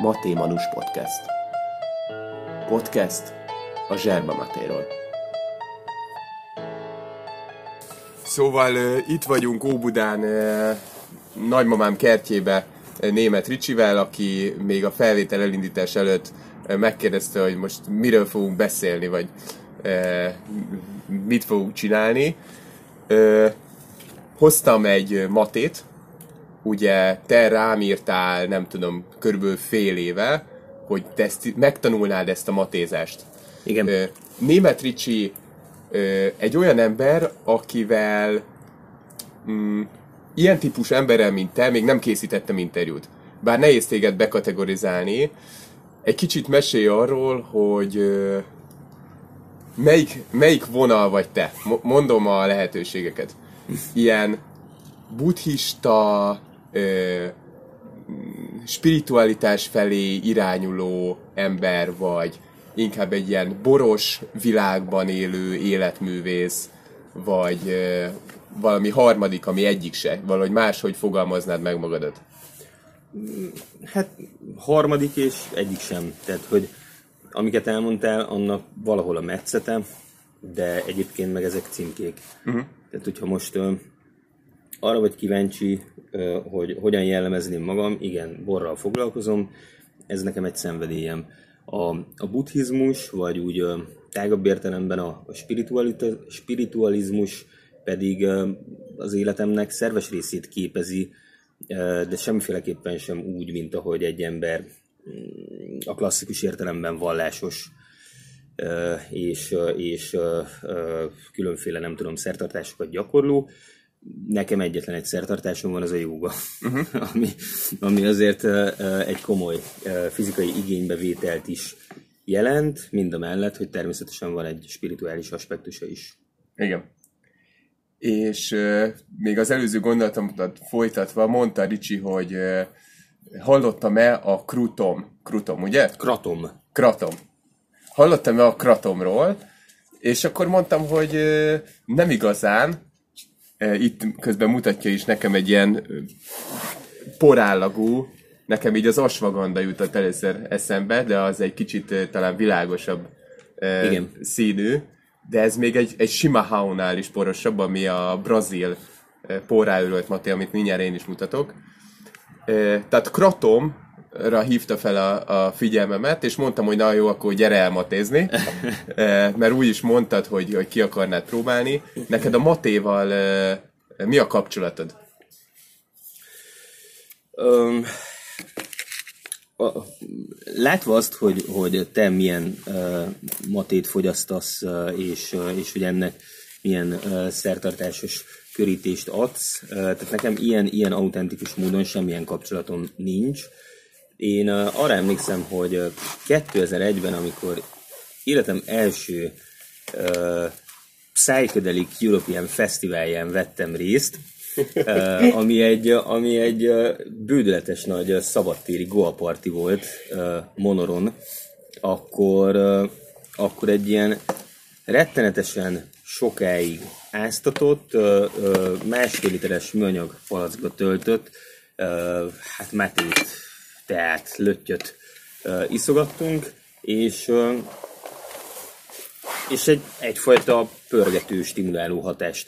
Maté Manus Podcast. Podcast a Zserba Matéról. Szóval itt vagyunk Óbudán, uh, nagymamám kertjébe német Ricsivel, aki még a felvétel elindítás előtt megkérdezte, hogy most miről fogunk beszélni, vagy mit fogunk csinálni. Hoztam egy matét, ugye te rám írtál, nem tudom, körülbelül fél éve, hogy te ezt, megtanulnád ezt a matézást. Igen. Ö, Német Ricsi ö, egy olyan ember, akivel mm, ilyen típus emberrel, mint te, még nem készítettem interjút. Bár nehéz téged bekategorizálni, egy kicsit mesélj arról, hogy ö, melyik, melyik vonal vagy te. Mo- mondom a lehetőségeket. Ilyen buddhista, ö, spiritualitás felé irányuló ember vagy, inkább egy ilyen boros világban élő életművész, vagy ö, valami harmadik, ami egyik se, valahogy máshogy fogalmaznád meg magadat. Hát harmadik és egyik sem. Tehát, hogy amiket elmondtál, annak valahol a metszete, de egyébként meg ezek címkék. Uh-huh. Tehát, hogyha most ö, arra vagy kíváncsi, hogy hogyan jellemezném magam, igen, borral foglalkozom, ez nekem egy szenvedélyem. A, a buddhizmus, vagy úgy tágabb értelemben a, a spiritualizmus pedig az életemnek szerves részét képezi, de semmiféleképpen sem úgy, mint ahogy egy ember mm, a klasszikus értelemben vallásos és, és különféle, nem tudom, szertartásokat gyakorló. Nekem egyetlen egy szertartásom van, az a jóga, uh-huh. ami, ami azért egy komoly fizikai igénybevételt is jelent, mind a mellett, hogy természetesen van egy spirituális aspektusa is. Igen. És euh, még az előző gondolatomat folytatva mondta Ricsi, hogy euh, hallottam-e a Krutom, Krutom, ugye? Kratom. Kratom. Hallottam-e a Kratomról, és akkor mondtam, hogy euh, nem igazán, itt közben mutatja is nekem egy ilyen porállagú, nekem így az asvaganda jutott először eszembe, de az egy kicsit talán világosabb Igen. színű, de ez még egy, egy sima haunál is porosabb, ami a brazil ö, porráőrölt maté, amit mindjárt én is mutatok. Tehát Kratomra hívta fel a, a figyelmemet, és mondtam, hogy na jó, akkor gyere elmatézni, Ö, mert úgy is mondtad, hogy, hogy ki akarnád próbálni. Neked a matéval ö, mi a kapcsolatod? Öm, a, látva azt, hogy, hogy te milyen uh, matét fogyasztasz, uh, és, uh, és hogy ennek milyen uh, szertartásos körítést adsz, uh, tehát nekem ilyen, ilyen autentikus módon semmilyen kapcsolatom nincs. Én arra emlékszem, hogy uh, 2001-ben, amikor életem első uh, Psychedelic European Fesztiválján vettem részt, uh, ami egy, ami egy uh, bődületes nagy szabadtéri Goa party volt uh, Monoron, akkor, uh, akkor egy ilyen rettenetesen sokáig áztatott, uh, uh, másfél literes műanyag palackba töltött, uh, hát metét, teát, löttyöt uh, iszogattunk, és uh, és egy, egyfajta pörgető, stimuláló hatást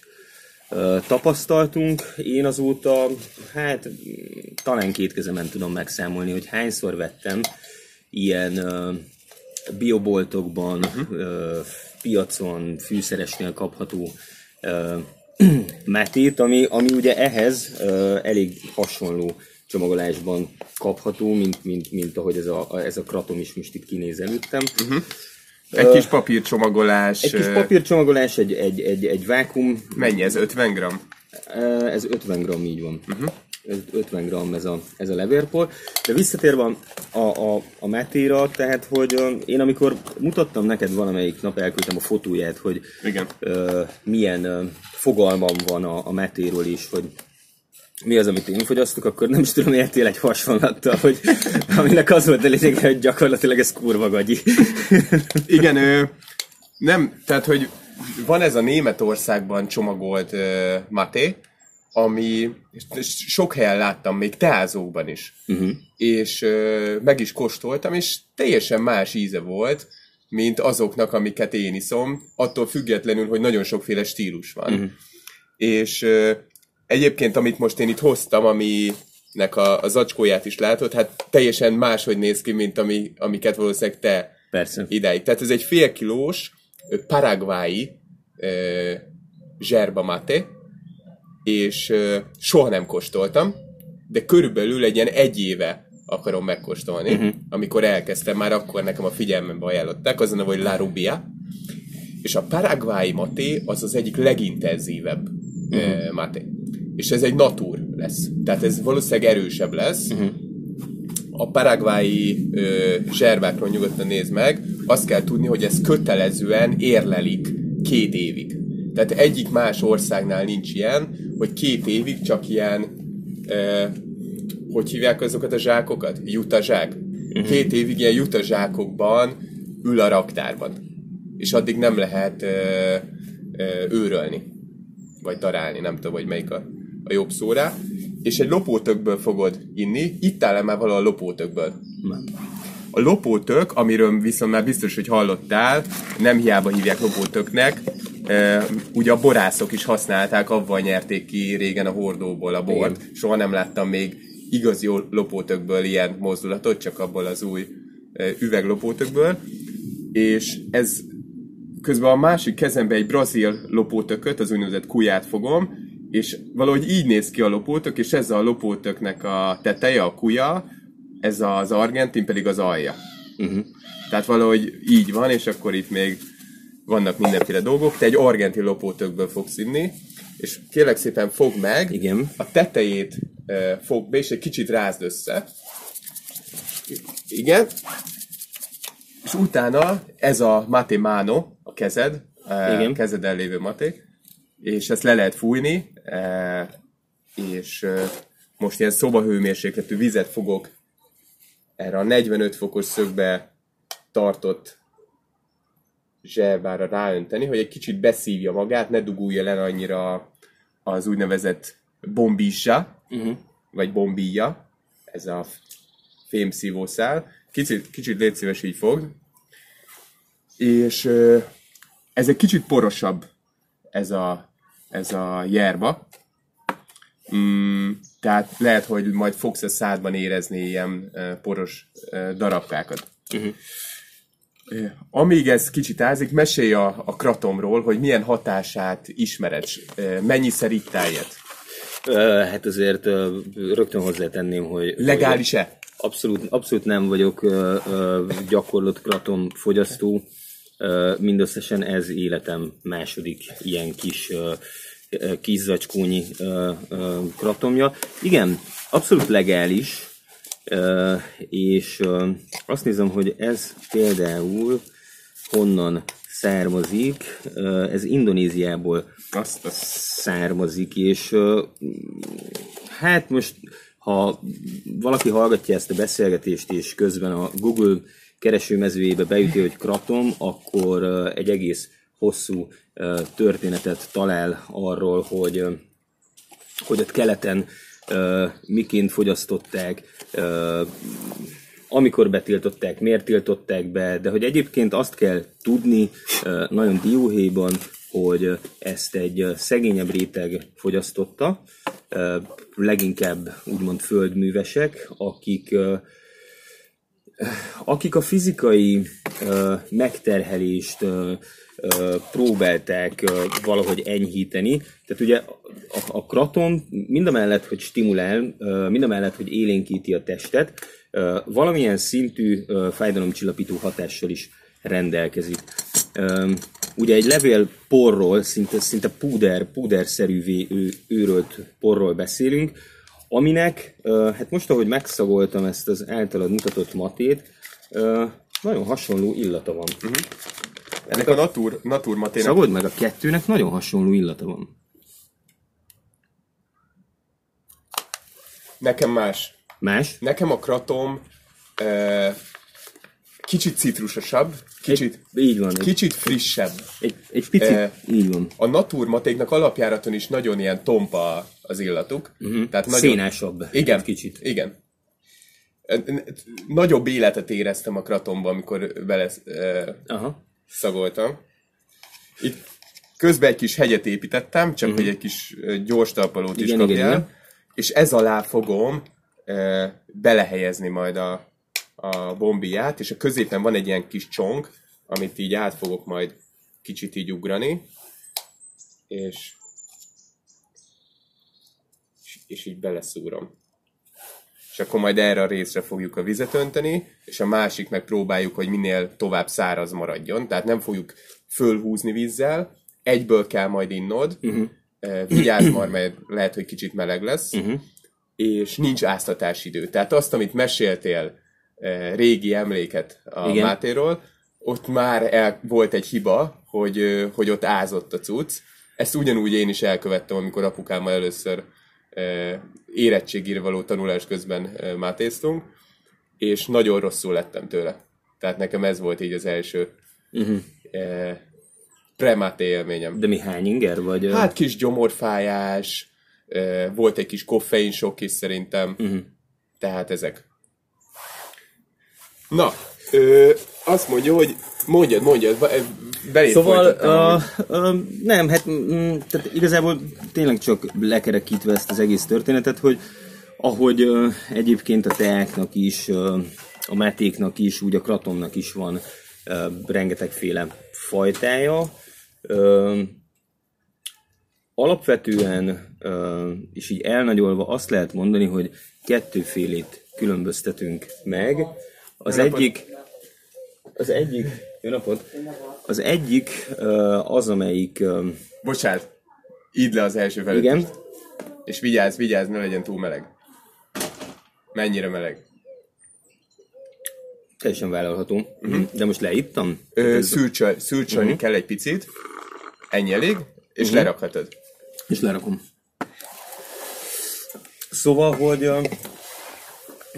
tapasztaltunk. Én azóta, hát talán két kezemen tudom megszámolni, hogy hányszor vettem ilyen ö, bioboltokban, ö, piacon, fűszeresnél kapható ö, metét, ami, ami ugye ehhez ö, elég hasonló csomagolásban kapható, mint, mint, mint ahogy ez a, ez a kratom is most itt kinéz előttem. Uh-huh. Egy kis papírcsomagolás. Egy kis papírcsomagolás, egy, egy, egy, egy vákum, Mennyi ez? 50 gram? Ö, ez 50 gram, így van. Uh-huh. Ez 50 gram ez a, ez a levérpor. De visszatérve a, a, a metéra, tehát, hogy én amikor mutattam neked valamelyik nap, elküldtem a fotóját, hogy Igen. milyen fogalmam van a, a metéről is, hogy mi az, amit én fogyasztok, akkor nem is tudom, értél egy hasonlattal, hogy aminek az volt a lényeg, hogy gyakorlatilag ez kurva gagyi. Igen, ő, nem, tehát, hogy van ez a Németországban csomagolt uh, maté, ami sok helyen láttam, még teázókban is. Uh-huh. És ö, meg is kóstoltam, és teljesen más íze volt, mint azoknak, amiket én iszom, attól függetlenül, hogy nagyon sokféle stílus van. Uh-huh. És ö, egyébként, amit most én itt hoztam, aminek a, a zacskóját is látod, hát teljesen máshogy néz ki, mint ami, amiket valószínűleg te Persze. idáig. Tehát ez egy fél kilós paragvái zserba mate, és ö, soha nem kóstoltam, de körülbelül egy ilyen egy éve akarom megkóstolni, uh-huh. amikor elkezdtem, már akkor nekem a figyelmembe ajánlották, az a hogy La Rubia, és a paraguayi maté az az egyik legintenzívebb uh-huh. maté. És ez egy natúr lesz. Tehát ez valószínűleg erősebb lesz. Uh-huh. A paraguayi ö, zserbákról nyugodtan nézd meg, azt kell tudni, hogy ez kötelezően érlelik két évig. Tehát egyik más országnál nincs ilyen, hogy két évig csak ilyen, e, hogy hívják azokat a zsákokat? Jutazsák. Uh-huh. Két évig ilyen jutazsákokban ül a raktárban. És addig nem lehet e, e, őrölni. Vagy darálni, nem tudom, hogy melyik a, a jobb szóra. És egy lopótökből fogod inni. Itt áll már valahol a lopótökből. Nem. A lopótök, amiről viszont már biztos, hogy hallottál, nem hiába hívják lopótöknek, ugye a borászok is használták, avval nyerték ki régen a hordóból a bort. Igen. Soha nem láttam még igazi lopótökből ilyen mozdulatot, csak abból az új üveglopótökből. És ez közben a másik kezembe egy brazil lopótököt, az úgynevezett kuját fogom, és valahogy így néz ki a lopótök, és ez a lopótöknek a teteje, a kuja, ez az argentin pedig az alja. Uh-huh. Tehát valahogy így van, és akkor itt még vannak mindenféle dolgok. Te egy argentin lopótökből fogsz inni, és kérlek szépen fog meg, Igen. a tetejét uh, fog be, és egy kicsit rázd össze. Igen. És utána ez a mate mano, a kezed, Igen. Uh, kezeden lévő maték, és ezt le lehet fújni, uh, és uh, most ilyen szobahőmérsékletű vizet fogok erre a 45 fokos szögbe tartott zserbára ráönteni, hogy egy kicsit beszívja magát, ne dugulja le annyira az úgynevezett bombizsa, uh-huh. vagy bombíja, ez a fémszívószál. Kicsit, kicsit légy szíves, így fog. És ez egy kicsit porosabb, ez a, ez a jerba. Mm, tehát lehet, hogy majd fogsz a szádban érezni ilyen poros darabkákat. Uh-huh. Amíg ez kicsit ázik, mesélj a, a kratomról, hogy milyen hatását ismered, mennyiszer ittál ilyet? Hát azért rögtön hozzátenném, hogy... Legális-e? Abszolút, abszolút nem vagyok gyakorlott kratom fogyasztó, mindösszesen ez életem második ilyen kis kis zacskónyi kratomja. Igen, abszolút legális, és azt nézem, hogy ez például honnan származik, ez Indonéziából azt, azt. származik, és hát most, ha valaki hallgatja ezt a beszélgetést, és közben a Google keresőmezőjébe beüti, hogy kratom, akkor egy egész hosszú történetet talál arról, hogy, hogy ott keleten miként fogyasztották, amikor betiltották, miért tiltották be, de hogy egyébként azt kell tudni nagyon dióhéjban, hogy ezt egy szegényebb réteg fogyasztotta, leginkább úgymond földművesek, akik akik a fizikai megterhelést próbálták valahogy enyhíteni. Tehát ugye a, kraton mind a mellett, hogy stimulál, mind a mellett, hogy élénkíti a testet, valamilyen szintű fájdalomcsillapító hatással is rendelkezik. Ugye egy levél porról, szinte, szinte puder, puderszerűvé ő, őrölt porról beszélünk, aminek, hát most ahogy megszagoltam ezt az általad mutatott matét, nagyon hasonló illata van. Uh-huh. Ennek a natur, natur matének... Szagold meg, a kettőnek nagyon hasonló illata van. Nekem más. Más? Nekem a kratom e, kicsit citrusosabb, kicsit, Így van. Egy, kicsit frissebb. egy, egy picit, Eh, így van. A naturmatéknak alapjáraton is nagyon ilyen tompa az illatuk. Uh-huh. Tehát nagyon, Szénásabb. Igen, Egy kicsit. Igen. Nagyobb életet éreztem a kratomba, amikor bele uh, Aha. szagoltam. Itt közben egy kis hegyet építettem, csak uh-huh. hogy egy kis gyors talpalót is Igen, kapjál. igen, igen. És ez alá fogom uh, belehelyezni majd a, a bombiját, és a középen van egy ilyen kis csong, amit így át fogok majd kicsit így ugrani, és, és, így beleszúrom. És akkor majd erre a részre fogjuk a vizet önteni, és a másik meg próbáljuk, hogy minél tovább száraz maradjon. Tehát nem fogjuk fölhúzni vízzel, egyből kell majd innod, uh-huh. vigyázz már, mert lehet, hogy kicsit meleg lesz, uh-huh. és nincs áztatási idő. Tehát azt, amit meséltél, eh, régi emléket a Igen. Mátéról, ott már el, volt egy hiba, hogy, hogy ott ázott a cucc. Ezt ugyanúgy én is elkövettem, amikor apukámmal először érettségére való tanulás közben mátéztunk, és nagyon rosszul lettem tőle. Tehát nekem ez volt így az első uh-huh. eh, premáté élményem. De mi hány inger? Vagy, Hát kis gyomorfájás, eh, volt egy kis koffeinsok is szerintem, uh-huh. tehát ezek. Na, ö, azt mondja, hogy mondjad, mondjad, belét Szóval, uh, uh, nem, hát mm, tehát igazából tényleg csak lekerekítve ezt az egész történetet, hogy ahogy uh, egyébként a teáknak is, uh, a metéknak is, úgy a kratomnak is van uh, rengetegféle fajtája. Uh, alapvetően, és így elnagyolva azt lehet mondani, hogy kettőfélét különböztetünk meg. Az egyik, az egyik, jó napot! Az egyik az, amelyik, Bocsánat, idd le az első felét. igen, És vigyázz, vigyázz, ne legyen túl meleg. Mennyire meleg? teljesen vállalható, uh-huh. de most leittam. Ö, szűrcsöl, szűrcsölni uh-huh. kell egy picit, ennyi elég, és uh-huh. lerakhatod. És lerakom. Szóval, hogy uh,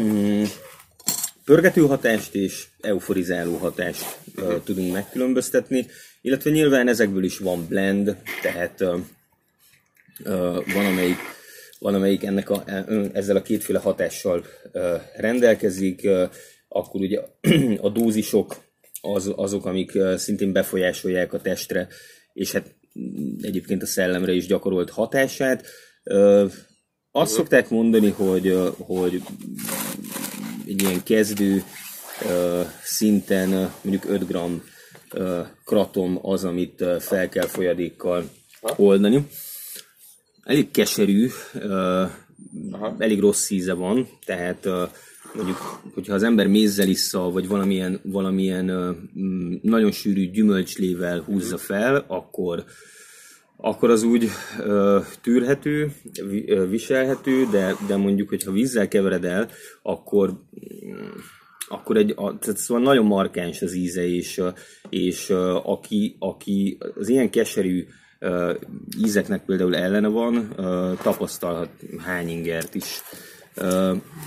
mm, pörgető hatást és euforizáló hatást uh, tudunk megkülönböztetni, illetve nyilván ezekből is van blend, tehát uh, uh, van amelyik van, amelyik ennek a, ezzel a kétféle hatással uh, rendelkezik, uh, akkor ugye a dózisok az, azok, amik uh, szintén befolyásolják a testre, és hát egyébként a szellemre is gyakorolt hatását. Uh, azt szokták mondani, hogy, hogy egy ilyen kezdő szinten mondjuk 5 g kratom az, amit fel kell folyadékkal oldani. Elég keserű, elég rossz íze van, tehát mondjuk, hogyha az ember mézzel issza, vagy valamilyen, valamilyen nagyon sűrű gyümölcslével húzza fel, akkor akkor az úgy tűrhető, viselhető, de, de mondjuk, hogyha vízzel kevered el, akkor mm, akkor egy, tehát szóval nagyon markáns az íze, és, és aki, aki az ilyen keserű ízeknek például ellene van, tapasztalhat hány ingert is.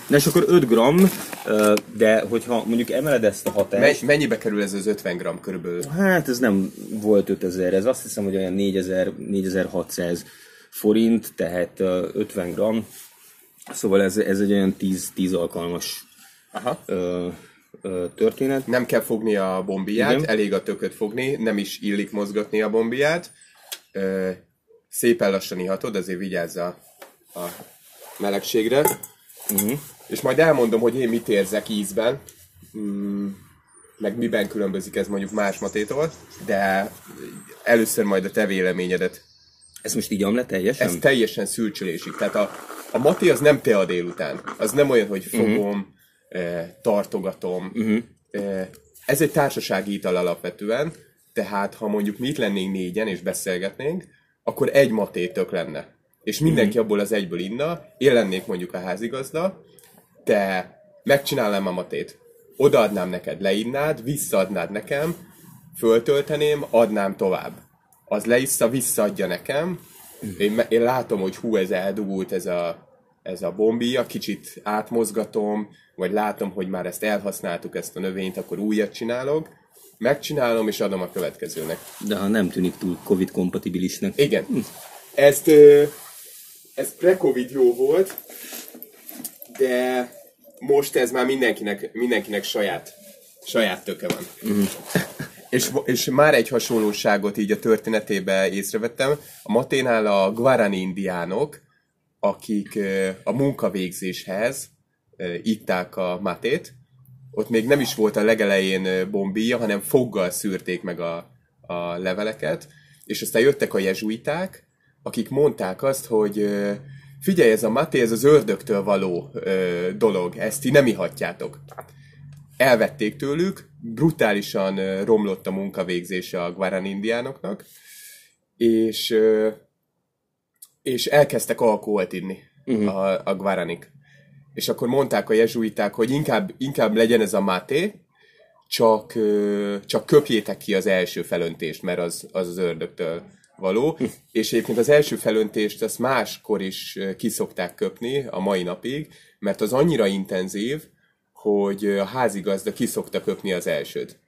Na és akkor 5 g, de hogyha mondjuk emeled ezt a hatást, Me- mennyibe kerül ez az 50 g körülbelül? Hát ez nem volt 5000, ez azt hiszem, hogy olyan 4000, 4600 forint, tehát ö, 50 gram. Szóval ez, ez egy olyan 10, 10 alkalmas Aha. ö, ö, történet. Nem kell fogni a bombiját. Igen. elég a tököt fogni, nem is illik mozgatni a bombiját. Ö, szépen lassan ihatod, azért vigyázz a, a melegségre. Uh-huh. És majd elmondom, hogy én mit érzek ízben, mm, meg miben különbözik ez mondjuk más matétól, de először majd a te véleményedet. Ez most így le teljesen? Ez teljesen szülcsölésig. Tehát a, a maté az nem te a délután. Az nem olyan, hogy fogom, eh, tartogatom. Eh, ez egy társasági ital alapvetően, tehát ha mondjuk mi itt lennénk négyen és beszélgetnénk, akkor egy maté tök lenne. És mindenki abból az egyből inna, én lennék mondjuk a házigazda, te megcsinálnám a matét. Odaadnám neked, leinnád, visszaadnád nekem, föltölteném, adnám tovább. Az leissza, visszaadja nekem, én, me- én látom, hogy hú, ez eldugult ez a, ez a bombia, kicsit átmozgatom, vagy látom, hogy már ezt elhasználtuk, ezt a növényt, akkor újat csinálok, megcsinálom, és adom a következőnek. De ha nem tűnik túl Covid-kompatibilisnek. Igen. Ezt, ö, ez pre-covid jó volt, de most ez már mindenkinek, mindenkinek saját, saját töke van. Mm. és, és már egy hasonlóságot így a történetébe észrevettem. A Maténál a Guarani indiánok, akik a munkavégzéshez itták a matét, ott még nem is volt a legelején ö, bombíja, hanem foggal szűrték meg a, a leveleket, és aztán jöttek a jezsuiták, akik mondták azt, hogy ö, figyelj, ez a maté, ez az ördögtől való ö, dolog, ezt ti nem ihatjátok. Elvették tőlük, brutálisan ö, romlott a munkavégzése a Guarani indiánoknak, és, ö, és elkezdtek alkoholt inni uh-huh. a, a Guaranik. És akkor mondták a jezsuiták, hogy inkább, inkább legyen ez a máté, csak, ö, csak köpjétek ki az első felöntést, mert az az, az ördögtől való. És egyébként az első felöntést azt máskor is ö, ki szokták köpni a mai napig, mert az annyira intenzív, hogy a házigazda ki szokta köpni az elsőt.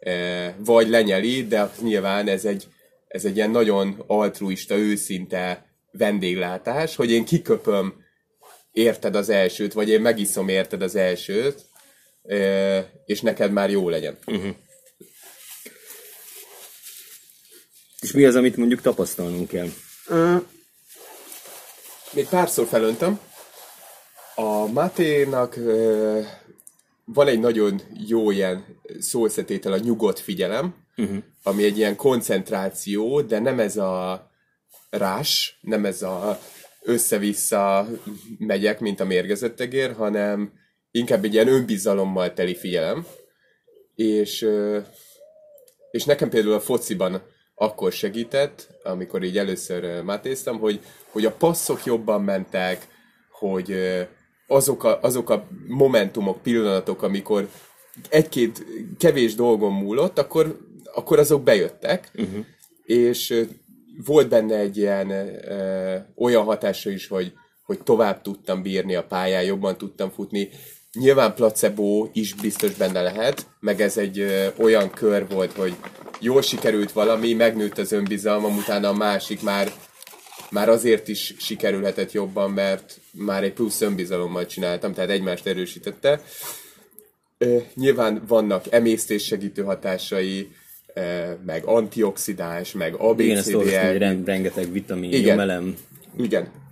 E, vagy lenyeli, de nyilván ez egy, ez egy ilyen nagyon altruista, őszinte vendéglátás, hogy én kiköpöm érted az elsőt, vagy én megiszom érted az elsőt, és neked már jó legyen. És mi az, amit mondjuk tapasztalnunk kell? Még párszor felöntöm. A Maténak ö, van egy nagyon jó ilyen szószetétel, a nyugodt figyelem, uh-huh. ami egy ilyen koncentráció, de nem ez a rás, nem ez a össze-vissza megyek, mint a mérgezett egér, hanem inkább egy ilyen önbizalommal teli figyelem. És, ö, és nekem például a fociban akkor segített, amikor így először ö, mátéztem, hogy, hogy a passzok jobban mentek, hogy azok a, azok a momentumok, pillanatok, amikor egy-két kevés dolgon múlott, akkor, akkor azok bejöttek, uh-huh. és volt benne egy ilyen ö, olyan hatása is, hogy, hogy tovább tudtam bírni a pályán, jobban tudtam futni. Nyilván placebo is biztos benne lehet, meg ez egy ö, olyan kör volt, hogy jól sikerült valami, megnőtt az önbizalmam, utána a másik már, már azért is sikerülhetett jobban, mert már egy plusz önbizalommal csináltam, tehát egymást erősítette. Ö, nyilván vannak emésztés segítő hatásai, ö, meg antioxidáns, meg Igen, ezt olvastam, hogy rengeteg vitamin, Igen. nyomelem. igen.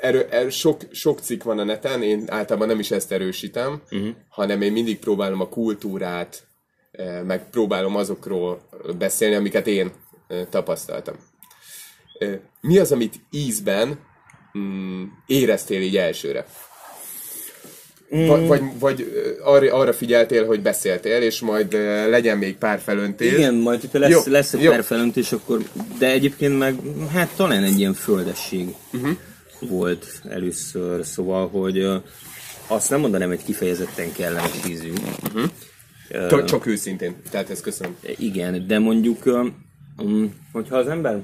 Erről, erről sok, sok cikk van a neten, én általában nem is ezt erősítem, uh-huh. hanem én mindig próbálom a kultúrát, eh, meg próbálom azokról beszélni, amiket én eh, tapasztaltam. Eh, Mi az, amit ízben mm, éreztél így elsőre? Vagy, vagy, vagy eh, arra, arra figyeltél, hogy beszéltél, és majd legyen még pár felöntés. Igen, majd hogyha lesz, Jó, lesz egy jó. pár felöntés, akkor... De egyébként meg, hát talán egy ilyen földesség uh-huh. Volt először, szóval, hogy azt nem mondanám, hogy kifejezetten kellemes ízű. Mhm. Csak, csak őszintén. Tehát ezt köszönöm. Igen, de mondjuk, um, hogyha az ember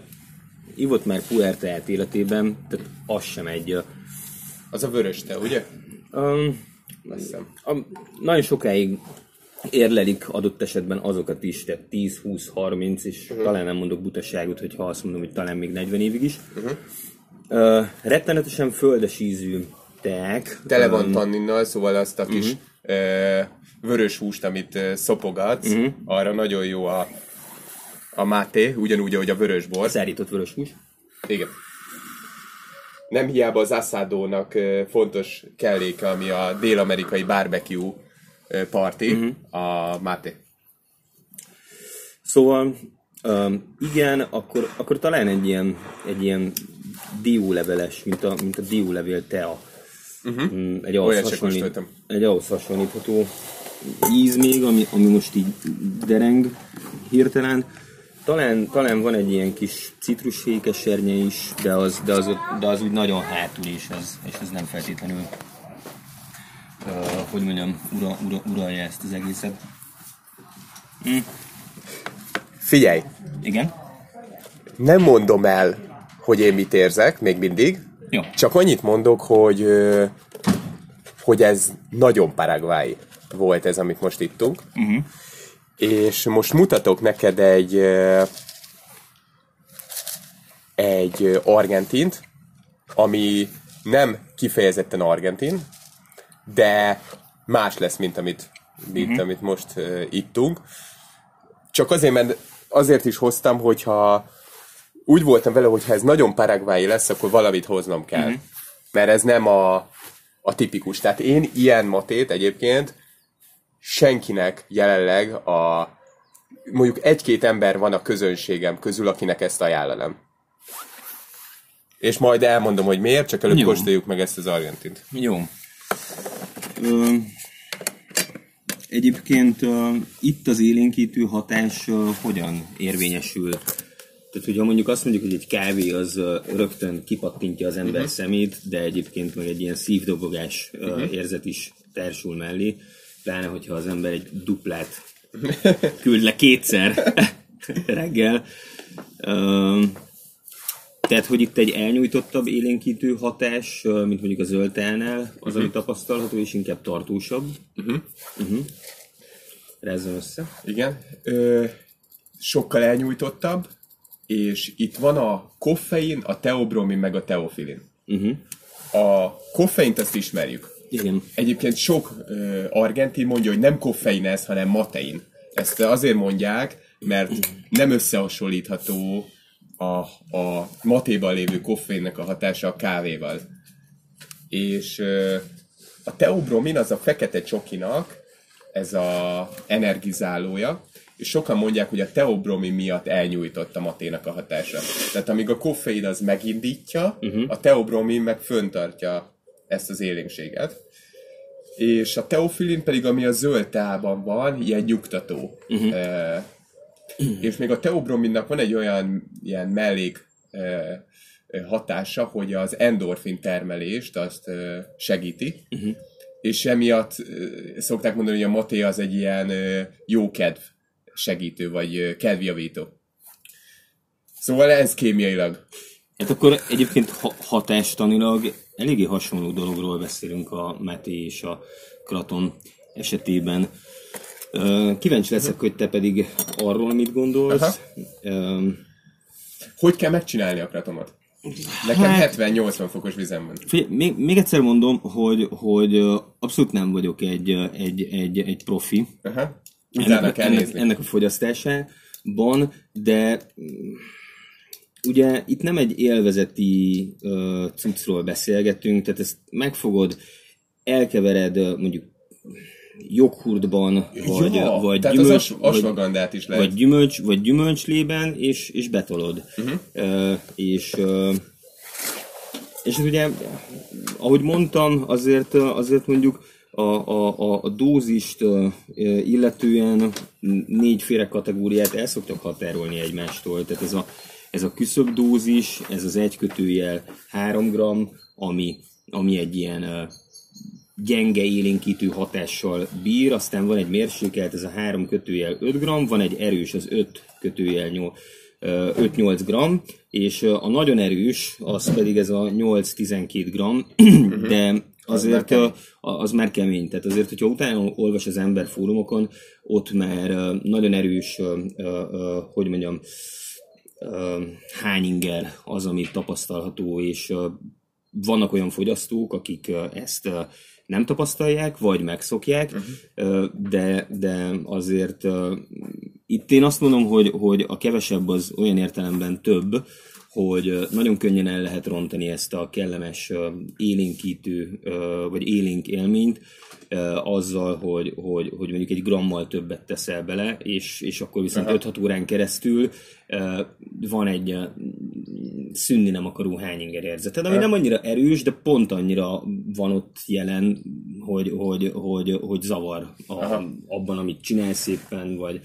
ivott már puertát életében, tehát az sem egy... ö, Az a vörös te, ugye? Um, a, nagyon sokáig érlelik adott esetben azokat is, tehát 10, 20, 30, és uh-huh. talán nem mondok butaságot, hogyha azt mondom, hogy talán még 40 évig is. Uh-huh. Uh, rettenetesen földes ízű teák. Tele van Öm, tanninnal, szóval azt a kis ö, vörös húst, amit ö, szopogatsz, arra nagyon jó a, a máté, ugyanúgy, ahogy a vörös bor. Szárított vörös hús. Igen. Nem hiába az asszádónak ö, fontos kelléke, ami a dél-amerikai barbecue ö, party, a máté. Szóval um, igen, akkor, akkor talán egy ilyen, egy ilyen dióleveles, mint a, mint a diólevél tea. Uh-huh. Egy, ahhoz hasonlít, egy ahhoz hasonlítható íz még, ami, ami most így dereng hirtelen. Talán, talán van egy ilyen kis citrusfékesernye is, de az, de, az, de az úgy nagyon hátul, és az, és az nem feltétlenül, uh, hogy mondjam, ura, ura, uralja ezt az egészet. Figyelj, Igen? nem mondom el, hogy én mit érzek, még mindig, Jó. Csak annyit mondok, hogy, hogy ez nagyon paraguay volt ez, amit most ittunk. Uh-huh. És most mutatok neked egy egy argentint, ami nem kifejezetten argentin, de más lesz, mint amit, mint uh-huh. amit most uh, ittunk. Csak azért, mert azért is hoztam, hogyha úgy voltam vele, hogy ha ez nagyon paraguayi lesz, akkor valamit hoznom kell. Uh-huh. Mert ez nem a, a tipikus. Tehát én ilyen matét egyébként senkinek jelenleg a mondjuk egy-két ember van a közönségem közül, akinek ezt ajánlanám. És majd elmondom, hogy miért, csak előbb Jó. kóstoljuk meg ezt az argentint. Jó. Ö, egyébként ö, itt az élénkítő hatás ö, hogyan érvényesül? Tehát, hogyha mondjuk azt mondjuk, hogy egy kávé az rögtön kipattintja az ember uh-huh. szemét, de egyébként meg egy ilyen szívdobogás uh-huh. érzet is társul mellé, pláne, hogyha az ember egy duplát küld le kétszer reggel. Tehát, hogy itt egy elnyújtottabb élénkítő hatás, mint mondjuk a zöldtelnál, az, ami tapasztalható, és inkább tartósabb. Uh-huh. Uh-huh. Rezzem össze. Igen. Ö, sokkal elnyújtottabb, és itt van a koffein, a teobromin, meg a teofilin. Uh-huh. A koffeint azt ismerjük. Igen. Egyébként sok ö, argentin mondja, hogy nem koffein ez, hanem matein. Ezt azért mondják, mert nem összehasonlítható a, a matéban lévő koffeinnek a hatása a kávéval. És ö, a teobromin az a fekete csokinak ez a energizálója, és sokan mondják, hogy a teobromin miatt elnyújtott a maténak a hatása. Tehát amíg a koffein az megindítja, uh-huh. a teobromin meg föntartja ezt az élénkséget. És a teofilin pedig, ami a zöld teában van, ilyen nyugtató. Uh-huh. E, és még a teobrominnak van egy olyan ilyen mellék e, hatása, hogy az endorfin termelést azt e, segíti, uh-huh. És emiatt szokták mondani, hogy a maté az egy ilyen e, jó kedv segítő, vagy kedvjavító. Szóval ez kémiailag. Hát akkor egyébként ha- hatástanilag eléggé hasonló dologról beszélünk a Meti és a Kraton esetében. Kíváncsi leszek, hogy te pedig arról mit gondolsz. Ö, Hogy kell megcsinálni a kratomot? Nekem Hát- 70-80 fokos vizem van. Figyelj, még, még egyszer mondom, hogy, hogy abszolút nem vagyok egy, egy, egy, egy profi Aha. Ennek, kell ennek, nézni. ennek a fogyasztásában, de mm, ugye itt nem egy élvezeti uh, cuccról beszélgetünk, tehát ezt megfogod, elkevered mondjuk joghurtban, vagy, Ja, vagy, tehát az gyümölcs, as- vagy, asvagandát is lehet. vagy, gyümölcs, vagy gyümölcslében, és, és betolod. Uh-huh. Uh, és, uh, és ugye, ahogy mondtam, azért, azért mondjuk a, a, a, dózist illetően négyféle kategóriát el szoktak határolni egymástól. Tehát ez a, ez a küszöbb dózis, ez az egy kötőjel 3 g, ami, ami egy ilyen gyenge élénkítő hatással bír, aztán van egy mérsékelt, ez a 3 kötőjel 5 g, van egy erős, az 5 kötőjel 8 5-8 g, és a nagyon erős, az pedig ez a 8-12 g, de azért az már kemény. Tehát azért, hogyha utána olvas az ember fórumokon, ott már nagyon erős, hogy mondjam, ö, hány inger az, ami tapasztalható, és vannak olyan fogyasztók, akik ezt nem tapasztalják, vagy megszokják, uh-huh. de, de azért itt én azt mondom, hogy, hogy a kevesebb az olyan értelemben több, hogy nagyon könnyen el lehet rontani ezt a kellemes élénkítő, vagy élénk élményt, azzal, hogy, hogy, hogy mondjuk egy grammal többet teszel bele, és, és akkor viszont 5-6 órán keresztül van egy szűnni nem akaró hányinger érzeted, ami nem annyira erős, de pont annyira van ott jelen, hogy, hogy, hogy, hogy zavar a, abban, amit csinálsz éppen, vagy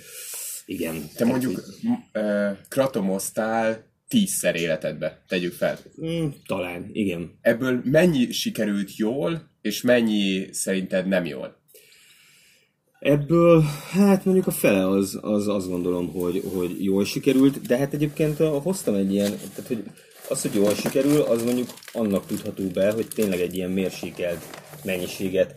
igen. Te mondjuk m- ö, kratomoztál tízszer életedbe, tegyük fel. Mm, talán, igen. Ebből mennyi sikerült jól, és mennyi szerinted nem jól? Ebből, hát mondjuk a fele az, az azt gondolom, hogy, hogy jól sikerült, de hát egyébként hoztam egy ilyen, tehát hogy az, hogy jól sikerül, az mondjuk annak tudható be, hogy tényleg egy ilyen mérsékelt mennyiséget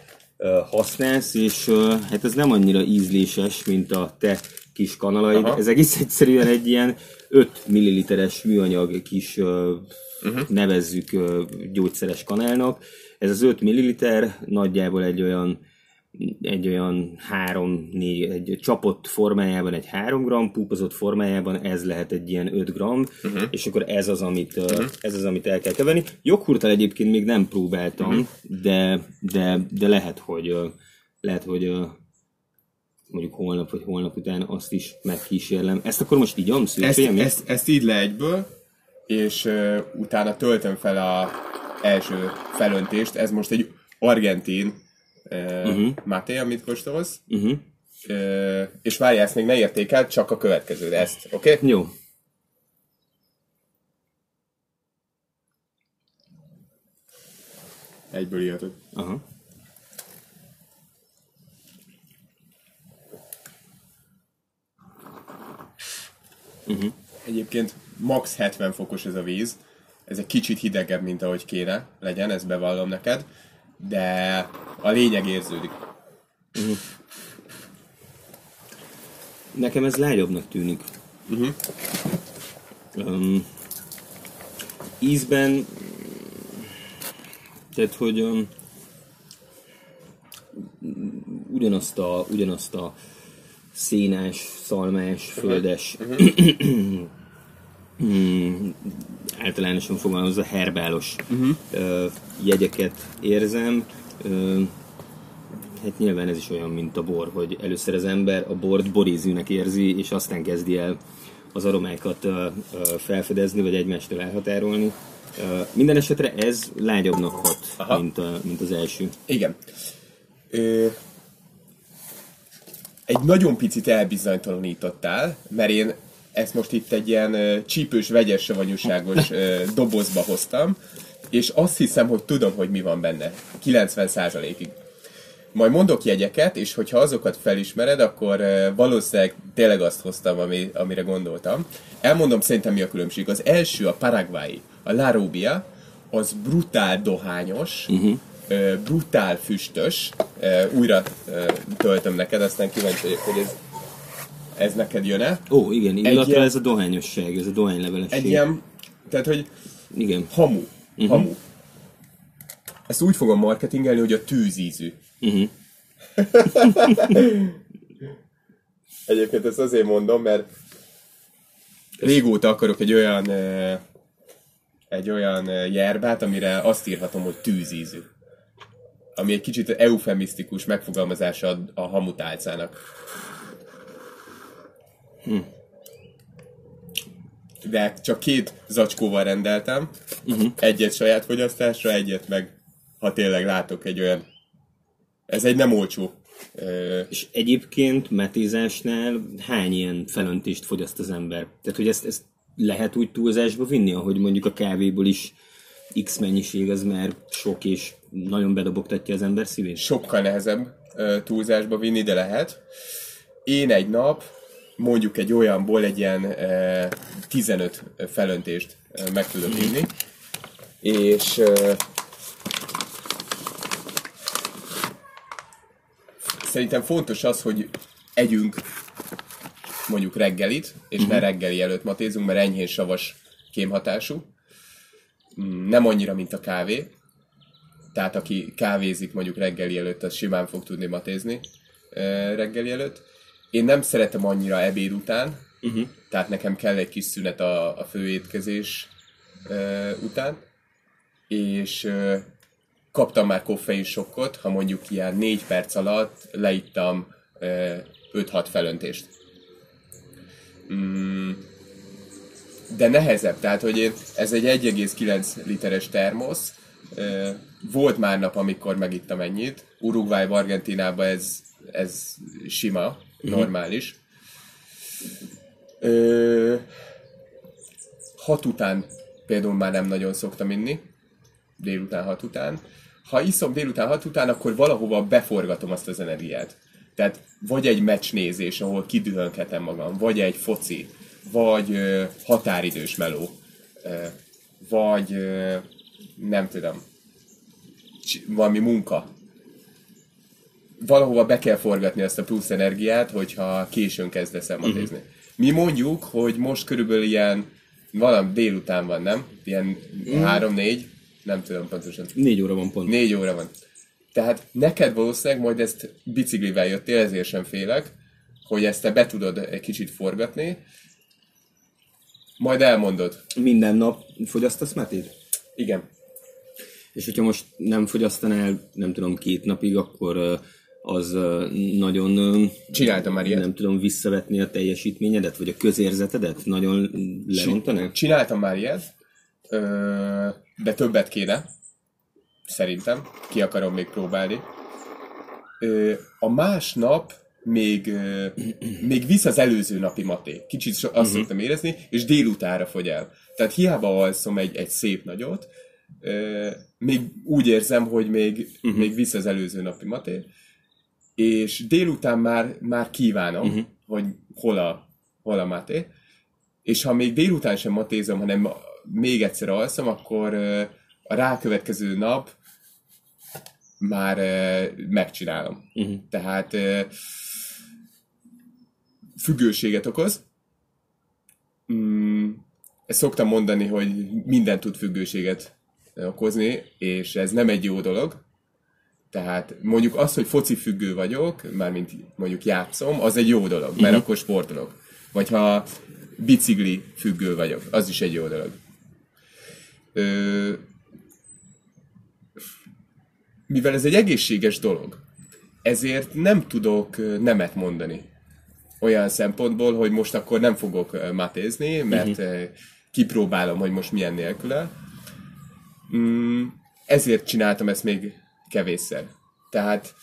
használsz, és hát ez nem annyira ízléses, mint a te kis kanalaid. Aha. Ez egész egyszerűen egy ilyen 5 milliliteres műanyag kis uh-huh. nevezzük gyógyszeres kanálnak. Ez az 5 milliliter nagyjából egy olyan egy olyan 3 4 egy csapott formájában egy 3 gram, púpozott formájában ez lehet egy ilyen 5 gram, uh-huh. és akkor ez az, amit, uh-huh. ez az, amit el kell keverni. Joghurttal egyébként még nem próbáltam, uh-huh. de, de, de lehet, hogy lehet, hogy mondjuk holnap vagy holnap után azt is megkísérlem. Ezt akkor most így amsz? Ezt, ezt, ezt így le egyből, és uh, utána töltöm fel a első felöntést. Ez most egy argentin uh, uh-huh. máté, amit kóstolsz. Uh-huh. Uh, és várjál, ezt még ne értékel, csak a következőre ezt, oké? Okay? Jó. Egyből ilyetod. Aha. Egyébként max 70 fokos ez a víz. Ez egy kicsit hidegebb, mint ahogy kéne legyen, ezt bevallom neked. De a lényeg érződik. Nekem ez lágyabbnak tűnik. Uh-huh. Um, ízben, tehát hogy um, ugyanazt a, ugyanazt a szénás, szalmás, földes, mm, általánosan fogalmazva herbálos ö, jegyeket érzem. Ö, Hát nyilván ez is olyan, mint a bor, hogy először az ember a bort borízűnek érzi, és aztán kezdi el az aromákat ö, ö, felfedezni, vagy egymástól elhatárolni. Ö, Minden esetre ez lágyabbnak hat, Aha. mint, a, mint az első. Igen. Ö, egy nagyon picit elbizonytalanítottál, mert én ezt most itt egy ilyen csípős, vegyes savanyúságos dobozba hoztam, és azt hiszem, hogy tudom, hogy mi van benne. 90%-ig. Majd mondok jegyeket, és hogyha azokat felismered, akkor valószínűleg tényleg azt hoztam, ami, amire gondoltam. Elmondom szerintem mi a különbség. Az első, a Paraguay, a La Rubia, az brutál dohányos, uh-huh. Brutál füstös. Újra töltöm neked, aztán kíváncsi vagyok, hogy ez, ez neked jön-e. Ó, igen, illatra ilyen- ez a dohányosság, ez a dohánylevelesség. Egy ilyen, tehát hogy Igen. hamu. Uh-huh. Hamu. Ezt úgy fogom marketingelni, hogy a tűzízű. Uh-huh. Egyébként ezt azért mondom, mert régóta akarok egy olyan egy olyan ö, yerbát, amire azt írhatom, hogy tűzízű. Ami egy kicsit eufemisztikus megfogalmazása a, a hamutálcának. De csak két zacskóval rendeltem. Uh-huh. Egyet saját fogyasztásra, egyet meg, ha tényleg látok egy olyan... Ez egy nem olcsó. Ö, És egyébként metézásnál hány ilyen felöntést fogyaszt az ember? Tehát, hogy ezt, ezt lehet úgy túlzásba vinni, ahogy mondjuk a kávéból is X mennyiség az már sok és nagyon bedobogtatja az ember szívét? sokkal nehezebb túlzásba vinni, de lehet. Én egy nap mondjuk egy olyanból egy ilyen ö, 15 felöntést meg tudok inni, és szerintem fontos az, hogy együnk mondjuk reggelit, és ne reggeli előtt matézunk, mert enyhén savas kémhatású. Mm, Nem annyira, mint a kávé, tehát aki kávézik mondjuk reggeli előtt, az simán fog tudni matézni reggeli előtt. Én nem szeretem annyira ebéd után, uh-huh. tehát nekem kell egy kis szünet a, a főétkezés után, és kaptam már koffein sokkot, ha mondjuk ilyen négy perc alatt leittam ö, 5-6 felöntést. Mm, de nehezebb, tehát hogy én, ez egy 1,9 literes termosz, volt már nap, amikor megittam ennyit, Uruguay, Argentinában ez, ez sima, normális. Ö, hat után például már nem nagyon szoktam inni, délután hat után. Ha iszom délután hat után, akkor valahova beforgatom azt az energiát. Tehát vagy egy meccsnézés, ahol kidühönketem magam, vagy egy foci, vagy ö, határidős meló. Ö, vagy ö, nem tudom, valami munka. Valahova be kell forgatni ezt a plusz energiát, hogyha későn kezdesz el matézni. Uh-huh. Mi mondjuk, hogy most körülbelül ilyen valami délután van, nem? Ilyen három-négy, nem tudom pontosan. Négy óra van pont. Négy óra van. Tehát neked valószínűleg majd ezt biciklivel jöttél, ezért sem félek, hogy ezt te be tudod egy kicsit forgatni, majd elmondod. Minden nap fogyasztasz metét? Igen. És hogyha most nem fogyasztanál, nem tudom, két napig, akkor az nagyon, Csináltam már ilyet. nem tudom, visszavetni a teljesítményedet, vagy a közérzetedet? Nagyon lerontaná? Csináltam már ilyet, de többet kéne, szerintem. Ki akarom még próbálni. A másnap még, még visz az előző napi maté. Kicsit azt uh-huh. szoktam érezni, és délutára fogy el. Tehát hiába alszom egy, egy szép nagyot, még úgy érzem, hogy még, uh-huh. még visz az előző napi maté, és délután már, már kívánom, uh-huh. hogy hol a, hol a maté, és ha még délután sem matézom, hanem még egyszer alszom, akkor a rákövetkező nap már megcsinálom. Uh-huh. Tehát függőséget okoz. Mm, ezt szoktam mondani, hogy minden tud függőséget okozni, és ez nem egy jó dolog. Tehát mondjuk az, hogy foci függő vagyok, mármint mondjuk játszom, az egy jó dolog, mert uh-huh. akkor sportolok. Vagy ha bicikli függő vagyok, az is egy jó dolog. Ö, mivel ez egy egészséges dolog, ezért nem tudok nemet mondani. Olyan szempontból, hogy most akkor nem fogok matézni, mert uh-huh. kipróbálom, hogy most milyen nélküle. Mm, ezért csináltam ezt még kevésszer. Tehát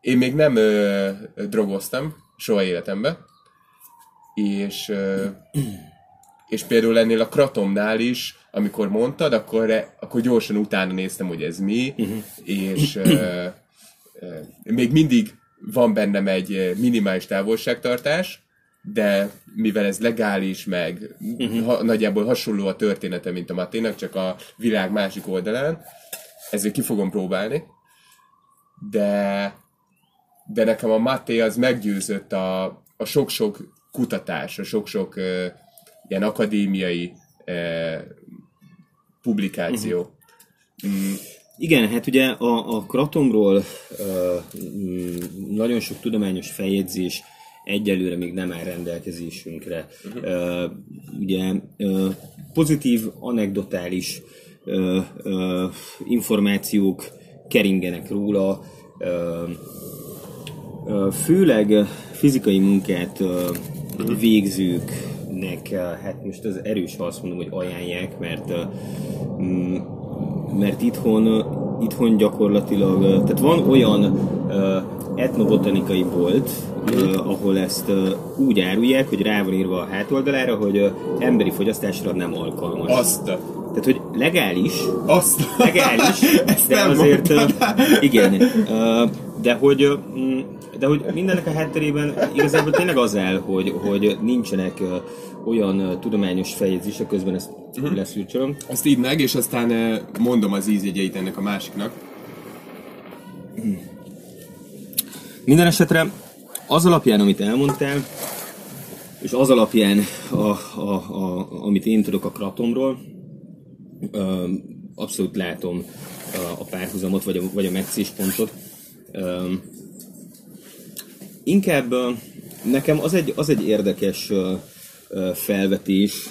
én még nem ö, drogoztam soha életemben, és, ö, és például ennél a kratomnál is, amikor mondtad, akkor, akkor gyorsan utána néztem, hogy ez mi, uh-huh. és ö, ö, még mindig van bennem egy minimális távolságtartás, de mivel ez legális, meg uh-huh. ha, nagyjából hasonló a története, mint a Maténak, csak a világ másik oldalán, ezért ki fogom próbálni. De, de nekem a Maté az meggyőzött a, a sok-sok kutatás, a sok-sok uh, ilyen akadémiai uh, publikáció. Uh-huh. Mm, Igen, hát ugye a, a kratomról uh, nagyon sok tudományos feljegyzés egyelőre még nem áll rendelkezésünkre. Uh-huh. Uh, ugye pozitív, anekdotális információk keringenek róla, főleg fizikai munkát uh-huh. végzőknek, hát most az erős, ha azt mondom, hogy ajánlják, mert mert itthon, itthon gyakorlatilag, tehát van olyan etnobotanikai bolt, uh, ahol ezt uh, úgy árulják, hogy rá van írva a hátoldalára, hogy uh, emberi fogyasztásra nem alkalmas. azt. Tehát, hogy legális, Azt legális, de nem azért, mondtad. igen, de hogy, mm, de hogy mindennek a hátterében igazából tényleg az áll, hogy, hogy nincsenek olyan tudományos feljegyzések, közben ezt uh-huh. leszűrcsölöm, Azt írd meg, és aztán mondom az ízjegyeit ennek a másiknak. Minden esetre az alapján, amit elmondtál, és az alapján, a, a, a, amit én tudok a kratomról, abszolút látom a, a párhuzamot, vagy a, vagy a meccéspontot. Inkább nekem az egy, az egy érdekes felvetés,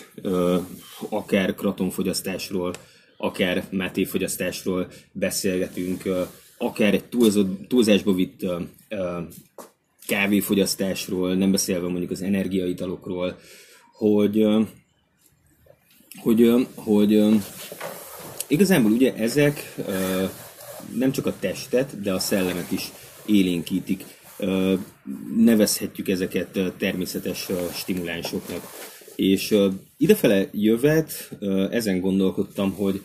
akár kratonfogyasztásról, akár mátéfogyasztásról beszélgetünk, akár egy túlzott, túlzásba vitt kávéfogyasztásról, nem beszélve mondjuk az energiaitalokról, hogy, hogy, hogy igazából ugye ezek nem csak a testet, de a szellemet is élénkítik. Nevezhetjük ezeket természetes stimulánsoknak. És idefele jövet ezen gondolkodtam, hogy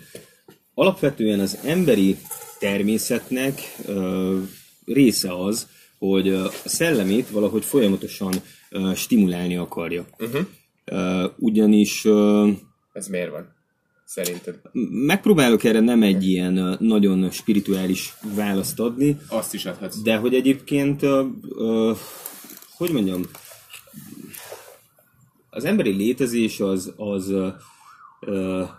alapvetően az emberi természetnek része az, hogy a szellemét valahogy folyamatosan stimulálni akarja. Uh-huh. Ugyanis Ez miért van? Szerinted? Megpróbálok erre nem egy ilyen nagyon spirituális választ adni, Azt is adhatsz. de hogy egyébként, hogy mondjam, az emberi létezés az, az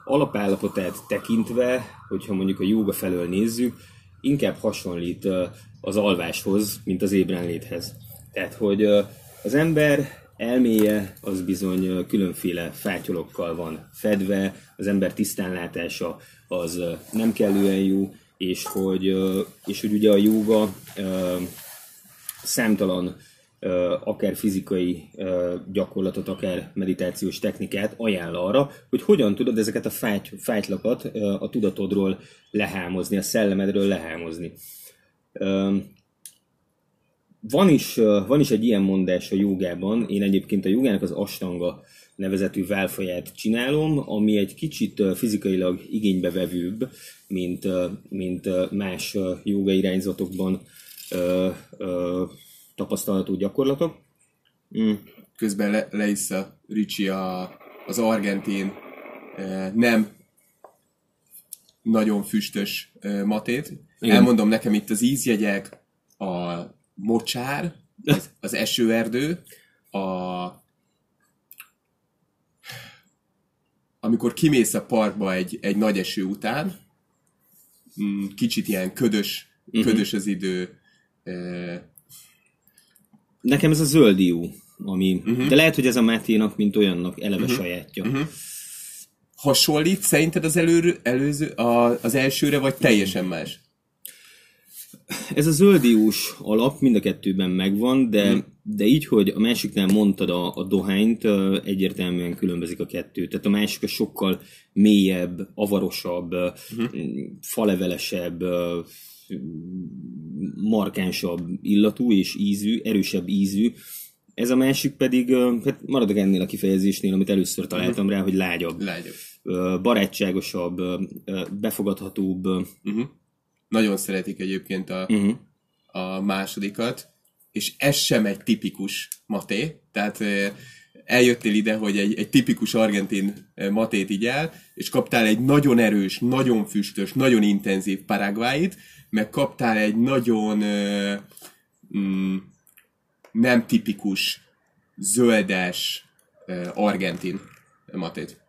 alapállapotát tekintve, hogyha mondjuk a jóga felől nézzük, inkább hasonlít az alváshoz, mint az ébrenléthez. Tehát, hogy az ember elméje az bizony különféle fátyolokkal van fedve, az ember tisztánlátása az nem kellően jó, és hogy, és hogy ugye a jóga számtalan akár fizikai gyakorlatot, akár meditációs technikát ajánl arra, hogy hogyan tudod ezeket a fáty, fájtlakat a tudatodról lehámozni, a szellemedről lehámozni. Van is, van is egy ilyen mondás a jogában, én egyébként a jogának az astanga nevezetű válfaját csinálom, ami egy kicsit fizikailag igénybevevőbb, mint, mint más joga irányzatokban tapasztalható gyakorlatok. Mm. Közben le, leissza Ricsi a, az argentin nem nagyon füstös matét. Igen. Elmondom nekem itt az ízjegyek, a mocsár, az, az esőerdő, a amikor kimész a parkba egy, egy nagy eső után, mm, kicsit ilyen ködös, ködös az idő, Nekem ez a zöld dió, ami, uh-huh. de lehet, hogy ez a Máténak, mint olyannak eleve uh-huh. sajátja. Uh-huh. hasonlít szerinted az elő, előző, a, az elsőre, vagy teljesen más? Ez a zöldiós alap mind a kettőben megvan, de, hmm. de így, hogy a másiknál mondtad a, a dohányt, egyértelműen különbözik a kettő. Tehát a másik a sokkal mélyebb, avarosabb, hmm. falevelesebb, markánsabb illatú és ízű, erősebb ízű. Ez a másik pedig, hát maradok ennél a kifejezésnél, amit először találtam rá, hogy lágyabb, Lágyabb. barátságosabb, befogadhatóbb. Uh-huh. Nagyon szeretik egyébként a, uh-huh. a másodikat, és ez sem egy tipikus maté, tehát eh, eljöttél ide, hogy egy, egy tipikus argentin matét igyál, és kaptál egy nagyon erős, nagyon füstös, nagyon intenzív paraguayit, meg kaptál egy nagyon mm, nem tipikus, zöldes argentin matét.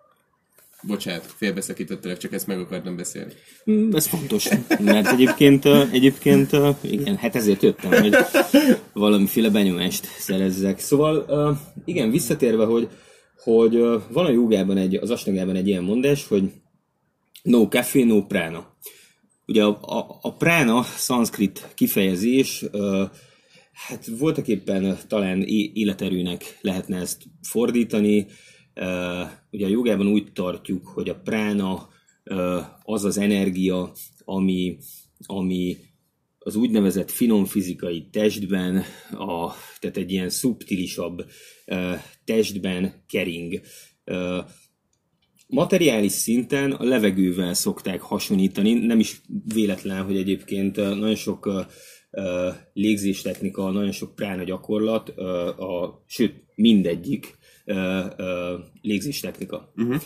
Bocsánat, félbeszakítottalak, csak ezt meg akartam beszélni. Mm, Ez fontos, mert egyébként, egyébként igen, hát ezért jöttem, hogy valamiféle benyomást szerezzek. Szóval igen, visszatérve, hogy, hogy van a jogában, egy, az astangában egy ilyen mondás, hogy no café, no prana. Ugye a, a, a prána szanszkrit kifejezés, hát voltak éppen talán életerőnek lehetne ezt fordítani. Ugye a jogában úgy tartjuk, hogy a prána az az energia, ami, ami az úgynevezett finom fizikai testben, a, tehát egy ilyen szubtilisabb testben kering. Materiális szinten a levegővel szokták hasonlítani, nem is véletlen, hogy egyébként nagyon sok légzéstechnika, nagyon sok prána gyakorlat, a, sőt mindegyik légzéstechnika. Uh-huh.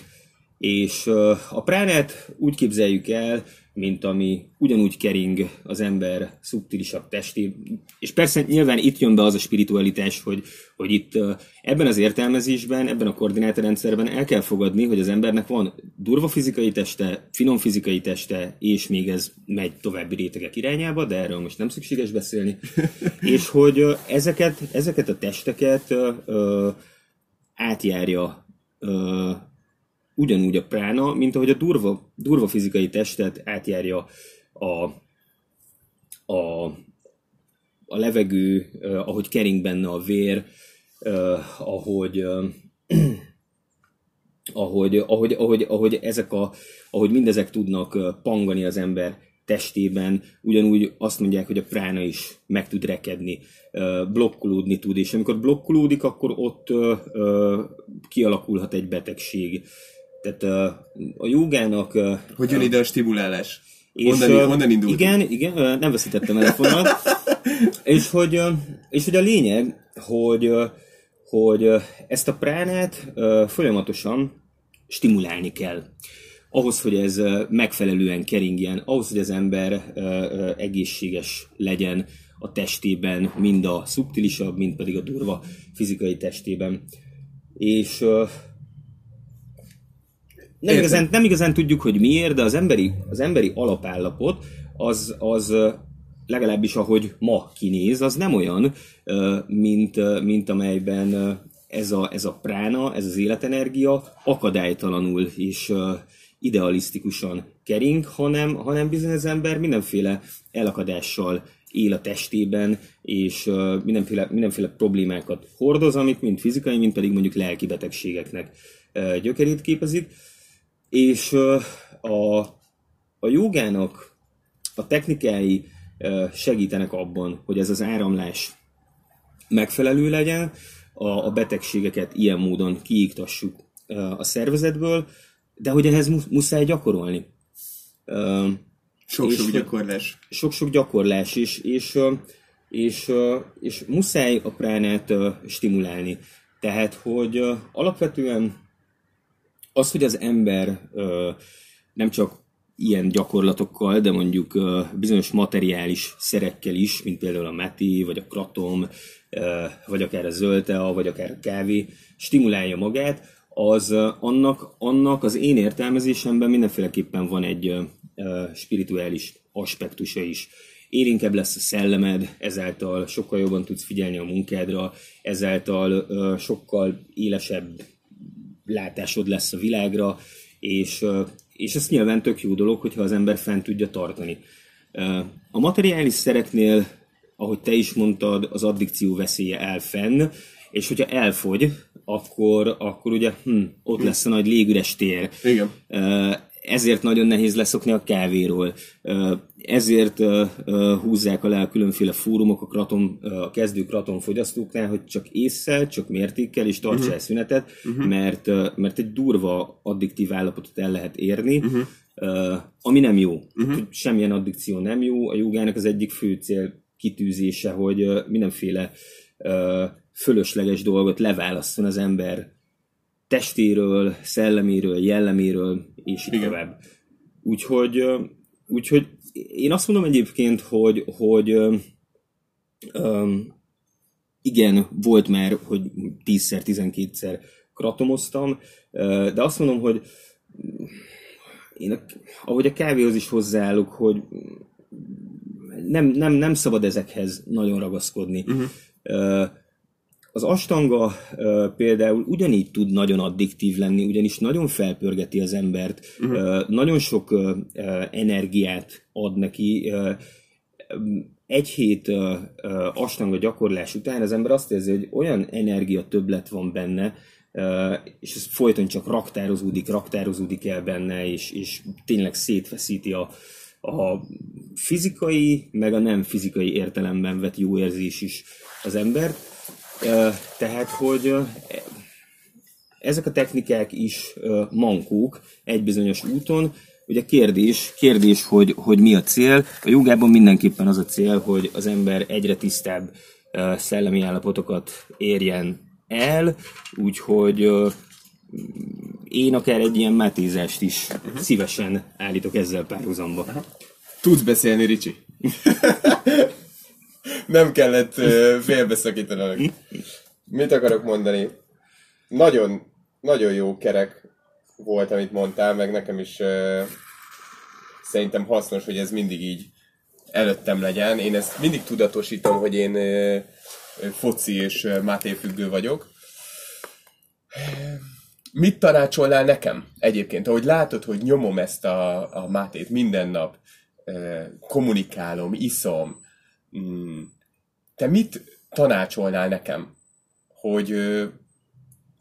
És ö, a pránát úgy képzeljük el, mint ami ugyanúgy kering az ember szubtilisabb testi. És persze nyilván itt jön be az a spiritualitás, hogy, hogy itt ebben az értelmezésben, ebben a koordinátorrendszerben el kell fogadni, hogy az embernek van durva fizikai teste, finom fizikai teste, és még ez megy további rétegek irányába, de erről most nem szükséges beszélni. és hogy ezeket, ezeket a testeket átjárja ö, ugyanúgy a prána, mint ahogy a durva, durva fizikai testet átjárja a, a, a levegő, ö, ahogy kering benne a vér, ö, ahogy, ö, ahogy, ahogy, ahogy, ahogy, ezek a, ahogy mindezek tudnak pangani az ember testében, ugyanúgy azt mondják, hogy a prána is meg tud rekedni, blokkolódni tud, és amikor blokkolódik, akkor ott kialakulhat egy betegség. Tehát a jogának... Hogy jön ide a stimulálás? és, Onnan, onnan indult. Igen, igen, nem veszítettem el a fonalat. és, hogy, és hogy a lényeg, hogy, hogy ezt a pránát folyamatosan stimulálni kell. Ahhoz, hogy ez megfelelően keringjen, ahhoz, hogy az ember egészséges legyen a testében, mind a szubtilisabb, mind pedig a durva fizikai testében. És nem igazán, nem igazán tudjuk, hogy miért, de az emberi, az emberi alapállapot az, az legalábbis ahogy ma kinéz, az nem olyan, mint, mint amelyben ez a, ez a prána, ez az életenergia akadálytalanul és idealisztikusan kering, hanem, hanem bizony az ember mindenféle elakadással él a testében, és mindenféle, mindenféle problémákat hordoz, amik mind fizikai, mind pedig mondjuk lelki betegségeknek gyökerét képezik. És a, a jogának a technikái segítenek abban, hogy ez az áramlás megfelelő legyen, a, a betegségeket ilyen módon kiiktassuk a szervezetből, de hogy ehhez muszáj gyakorolni. Sok-sok gyakorlás. Sok-sok gyakorlás, és, és, és, és muszáj a pránát stimulálni. Tehát, hogy alapvetően az, hogy az ember nem csak ilyen gyakorlatokkal, de mondjuk bizonyos materiális szerekkel is, mint például a meti, vagy a kratom, vagy akár a zöldtea, vagy akár a kávé, stimulálja magát, az annak, annak az én értelmezésemben mindenféleképpen van egy spirituális aspektusa is. Élénkebb lesz a szellemed, ezáltal sokkal jobban tudsz figyelni a munkádra, ezáltal sokkal élesebb látásod lesz a világra, és, és ez nyilván tök jó dolog, hogyha az ember fent tudja tartani. A materiális szereknél, ahogy te is mondtad, az addikció veszélye áll fenn, és hogyha elfogy, akkor, akkor ugye hm, ott lesz a nagy légüres tér. Igen ezért nagyon nehéz leszokni a kávéról. Ezért húzzák alá a különféle fórumok a, kraton, a kezdő kraton fogyasztóknál, hogy csak észszel, csak mértékkel és tartsál uh-huh. szünetet, uh-huh. mert, mert egy durva addiktív állapotot el lehet érni, uh-huh. ami nem jó. Uh-huh. Semmilyen addikció nem jó. A jogának az egyik fő cél kitűzése, hogy mindenféle fölösleges dolgot leválasszon az ember testéről, szelleméről, jelleméről, és így tovább. Úgyhogy, úgyhogy én azt mondom egyébként, hogy, hogy um, igen, volt már, hogy 10-szer, 12-szer kratomoztam, de azt mondom, hogy én, ahogy a kávéhoz is hozzáállok, hogy nem, nem, nem szabad ezekhez nagyon ragaszkodni. Uh-huh. Az astanga például ugyanígy tud nagyon addiktív lenni, ugyanis nagyon felpörgeti az embert, uh-huh. nagyon sok energiát ad neki. Egy hét astanga gyakorlás után az ember azt érzi, hogy olyan energia többlet van benne, és ez folyton csak raktározódik, raktározódik el benne, és, és tényleg szétfeszíti a, a fizikai, meg a nem fizikai értelemben vett jó érzés is az embert tehát, hogy ezek a technikák is mankók egy bizonyos úton. Ugye kérdés, kérdés hogy, hogy mi a cél. A jogában mindenképpen az a cél, hogy az ember egyre tisztább szellemi állapotokat érjen el, úgyhogy én akár egy ilyen mátézást is uh-huh. szívesen állítok ezzel párhuzamba. Tudsz beszélni, Ricsi? nem kellett félbeszakítanak. Mit akarok mondani? Nagyon, nagyon jó kerek volt, amit mondtál, meg nekem is uh, szerintem hasznos, hogy ez mindig így előttem legyen. Én ezt mindig tudatosítom, hogy én uh, foci és uh, Máté függő vagyok. Mit tanácsolnál nekem egyébként? Ahogy látod, hogy nyomom ezt a, a Mátét minden nap, kommunikálom, iszom, te mit tanácsolnál nekem, hogy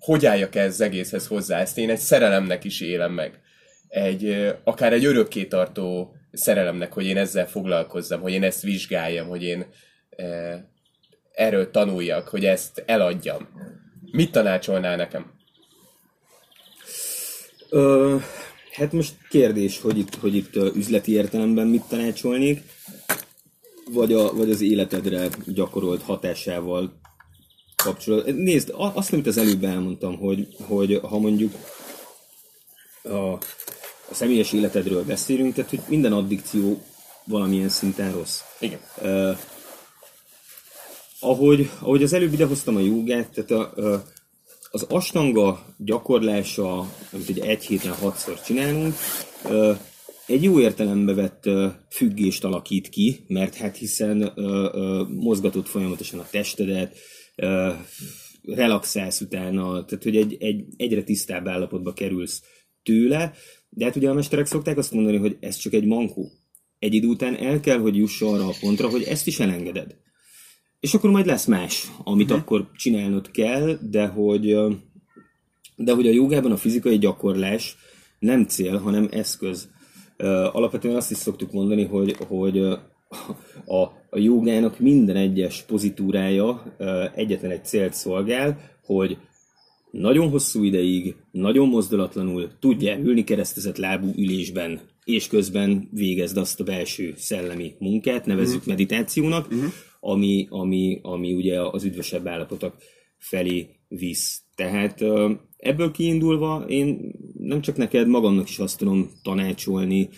hogy álljak ez egészhez hozzá? Ezt én egy szerelemnek is élem meg. Egy, akár egy örökkétartó szerelemnek, hogy én ezzel foglalkozzam, hogy én ezt vizsgáljam, hogy én e, erről tanuljak, hogy ezt eladjam. Mit tanácsolnál nekem? Ö, hát most kérdés, hogy itt, hogy itt üzleti értelemben mit tanácsolnék vagy, a, vagy az életedre gyakorolt hatásával kapcsolatban. Nézd, azt, amit az előbb elmondtam, hogy, hogy ha mondjuk a, a személyes életedről beszélünk, tehát hogy minden addikció valamilyen szinten rossz. Igen. Uh, ahogy, ahogy az előbb idehoztam a jogát, tehát a, a, az astanga gyakorlása, amit ugye egy héten hatszor csinálunk, uh, egy jó értelembe vett függést alakít ki, mert hát hiszen mozgatod folyamatosan a testedet, relaxálsz utána, tehát hogy egy, egy, egyre tisztább állapotba kerülsz tőle, de hát ugye a mesterek szokták azt mondani, hogy ez csak egy mankó. Egy idő után el kell, hogy juss arra a pontra, hogy ezt is elengeded. És akkor majd lesz más, amit uh-huh. akkor csinálnod kell, de hogy, de hogy a jogában a fizikai gyakorlás nem cél, hanem eszköz. Alapvetően azt is szoktuk mondani, hogy, hogy a, a jogának minden egyes pozitúrája egyetlen egy célt szolgál, hogy nagyon hosszú ideig, nagyon mozdulatlanul tudja ülni keresztezett lábú ülésben, és közben végezd azt a belső szellemi munkát, nevezzük uh-huh. meditációnak, uh-huh. Ami, ami, ami ugye az üdvösebb állapotok felé visz. Tehát ebből kiindulva én nem csak neked, magamnak is azt tudom tanácsolni,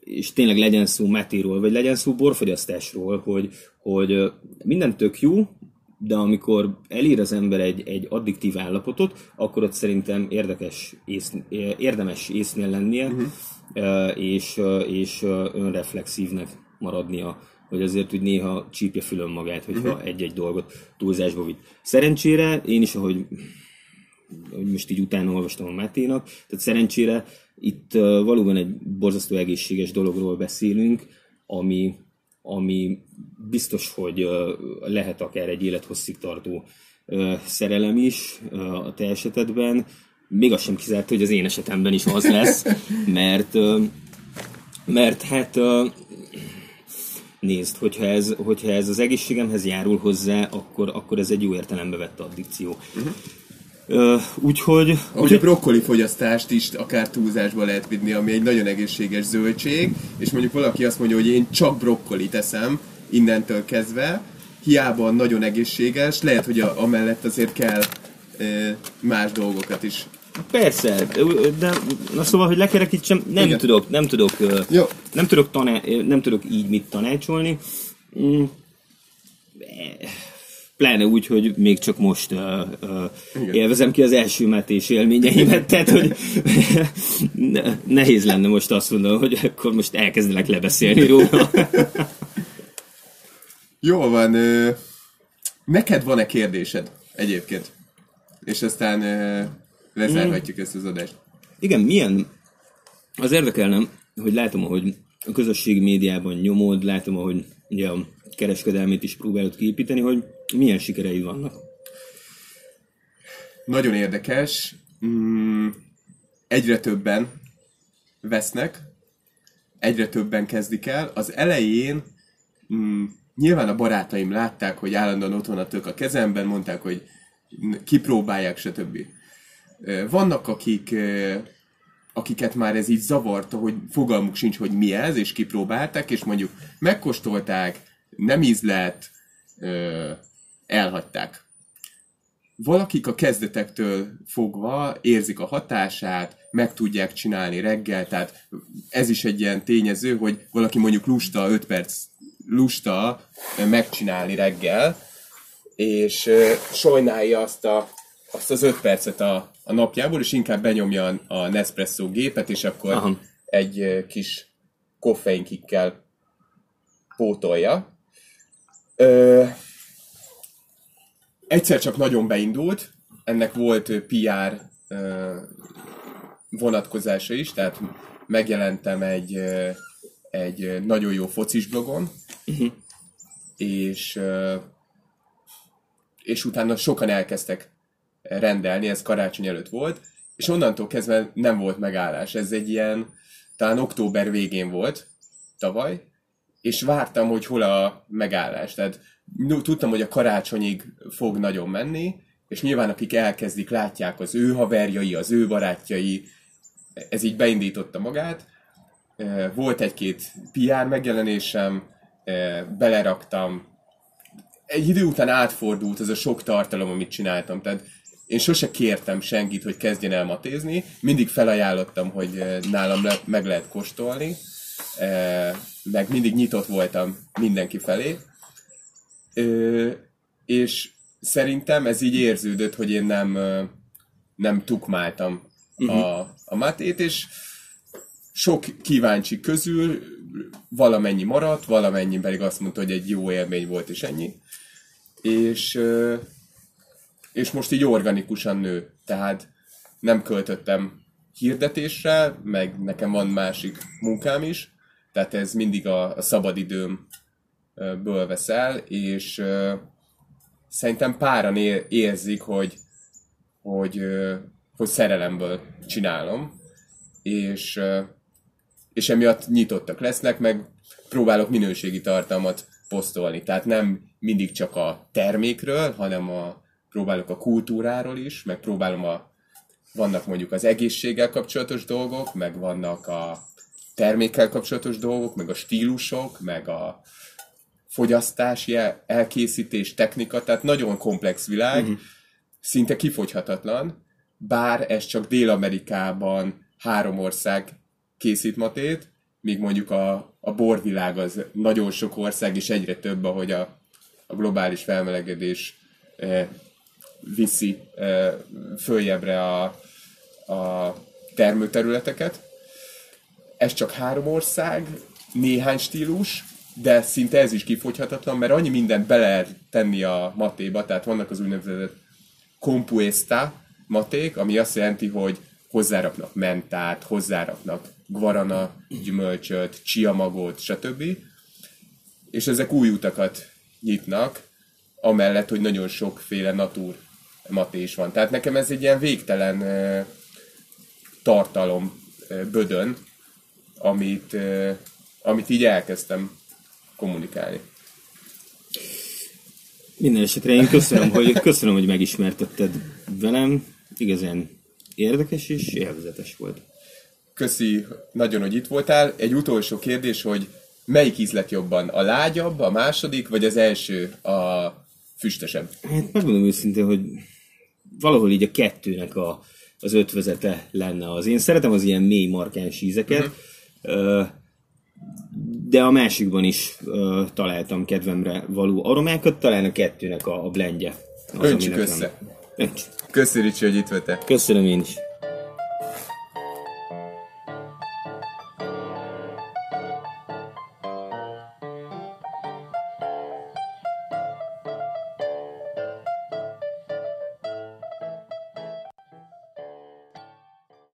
és tényleg legyen szó metéről, vagy legyen szó borfogyasztásról, hogy, hogy minden tök jó, de amikor elér az ember egy, egy addiktív állapotot, akkor ott szerintem érdekes ész, érdemes észnél lennie, uh-huh. és, és önreflexívnek maradnia, hogy azért hogy néha csípje fülön magát, hogyha uh-huh. egy-egy dolgot túlzásba vitt. Szerencsére én is, ahogy, ahogy most így utána olvastam a Máténak, tehát szerencsére itt valóban egy borzasztó egészséges dologról beszélünk, ami, ami biztos, hogy lehet akár egy élethosszig tartó szerelem is a te esetedben. Még azt sem kizárt, hogy az én esetemben is az lesz, mert, mert hát nézd, hogyha ez, hogyha ez az egészségemhez járul hozzá, akkor, akkor ez egy jó értelembe vett addikció. Uh-huh. Uh, úgyhogy... Ahogy a brokkoli fogyasztást is akár túlzásba lehet vinni, ami egy nagyon egészséges zöldség, és mondjuk valaki azt mondja, hogy én csak brokkoli teszem innentől kezdve, hiába nagyon egészséges, lehet, hogy a, amellett azért kell e, más dolgokat is. Persze, de na szóval, hogy lekerekítsem, nem Igen. tudok, nem tudok, Jó. nem tudok, taná- nem tudok így mit tanácsolni. Mm pláne úgy, hogy még csak most uh, uh, élvezem ki az első metés élményeimet, tehát hogy nehéz lenne most azt mondani, hogy akkor most elkezdenek lebeszélni róla. Jó van. Neked van-e kérdésed egyébként? És aztán lezárhatjuk mm. ezt az adást. Igen, milyen... Az érdekelnem, hogy látom, hogy a közösségi médiában nyomod, látom, ahogy ugye a kereskedelmét is próbálod kiépíteni, hogy milyen sikerei vannak? Nagyon érdekes. Mm, egyre többen vesznek, egyre többen kezdik el. Az elején mm, nyilván a barátaim látták, hogy állandóan ott van a tök a kezemben, mondták, hogy kipróbálják, stb. Vannak, akik, akiket már ez így zavarta, hogy fogalmuk sincs, hogy mi ez, és kipróbálták, és mondjuk megkóstolták, nem ízlet, elhagyták. Valakik a kezdetektől fogva érzik a hatását, meg tudják csinálni reggel, tehát ez is egy ilyen tényező, hogy valaki mondjuk lusta 5 perc lusta megcsinálni reggel, és sajnálja azt, a, azt az 5 percet a, a napjából, és inkább benyomja a Nespresso gépet, és akkor Aha. egy kis koffeinkikkel pótolja. Ö, egyszer csak nagyon beindult, ennek volt PR ö, vonatkozása is, tehát megjelentem egy, egy nagyon jó focis blogon, uh-huh. és, és utána sokan elkezdtek rendelni, ez karácsony előtt volt, és onnantól kezdve nem volt megállás. Ez egy ilyen, talán október végén volt, tavaly, és vártam, hogy hol a megállás. Tehát tudtam, hogy a karácsonyig fog nagyon menni, és nyilván akik elkezdik, látják az ő haverjai, az ő barátjai, ez így beindította magát. Volt egy-két PR megjelenésem, beleraktam, egy idő után átfordult ez a sok tartalom, amit csináltam. Tehát én sose kértem senkit, hogy kezdjen el matézni, mindig felajánlottam, hogy nálam le, meg lehet kóstolni, meg mindig nyitott voltam mindenki felé, és szerintem ez így érződött, hogy én nem, nem tukmáltam uh-huh. a, a matét, és sok kíváncsi közül valamennyi maradt, valamennyi pedig azt mondta, hogy egy jó élmény volt, és ennyi. És, és most így organikusan nő. Tehát nem költöttem hirdetésre, meg nekem van másik munkám is, tehát ez mindig a, a szabadidőmből veszel, és szerintem páran érzik, hogy, hogy, hogy szerelemből csinálom, és, és emiatt nyitottak lesznek, meg próbálok minőségi tartalmat posztolni. Tehát nem mindig csak a termékről, hanem a, próbálok a kultúráról is, meg próbálom a, vannak mondjuk az egészséggel kapcsolatos dolgok, meg vannak a termékkel kapcsolatos dolgok, meg a stílusok, meg a, fogyasztási elkészítés, technika, tehát nagyon komplex világ, uh-huh. szinte kifogyhatatlan, bár ez csak Dél-Amerikában három ország készít matét, míg mondjuk a, a borvilág az nagyon sok ország, és egyre több, ahogy a, a globális felmelegedés eh, viszi följebbre a, a termőterületeket. Ez csak három ország, néhány stílus, de szinte ez is kifogyhatatlan, mert annyi mindent bele lehet tenni a matéba, tehát vannak az úgynevezett compuesta maték, ami azt jelenti, hogy hozzáraknak mentát, hozzáraknak guarana gyümölcsöt, csiamagot, stb. És ezek új utakat nyitnak, amellett, hogy nagyon sokféle natúr maté is van. Tehát nekem ez egy ilyen végtelen uh, tartalom uh, bödön, amit, uh, amit így elkezdtem kommunikálni. Minden esetre én köszönöm, hogy, köszönöm, hogy megismertetted velem. Igazán érdekes és élvezetes volt. Köszi nagyon, hogy itt voltál. Egy utolsó kérdés, hogy melyik íz lett jobban? A lágyabb, a második, vagy az első, a füstösebb? Hát megmondom őszintén, hogy valahol így a kettőnek a, az ötvezete lenne az. Én szeretem az ilyen mély markáns ízeket, uh-huh de a másikban is találtam kedvemre való aromákat, talán a kettőnek a, a blendje. Öntsük össze. Önts. Köszönjük, hogy itt voltál. Köszönöm én is.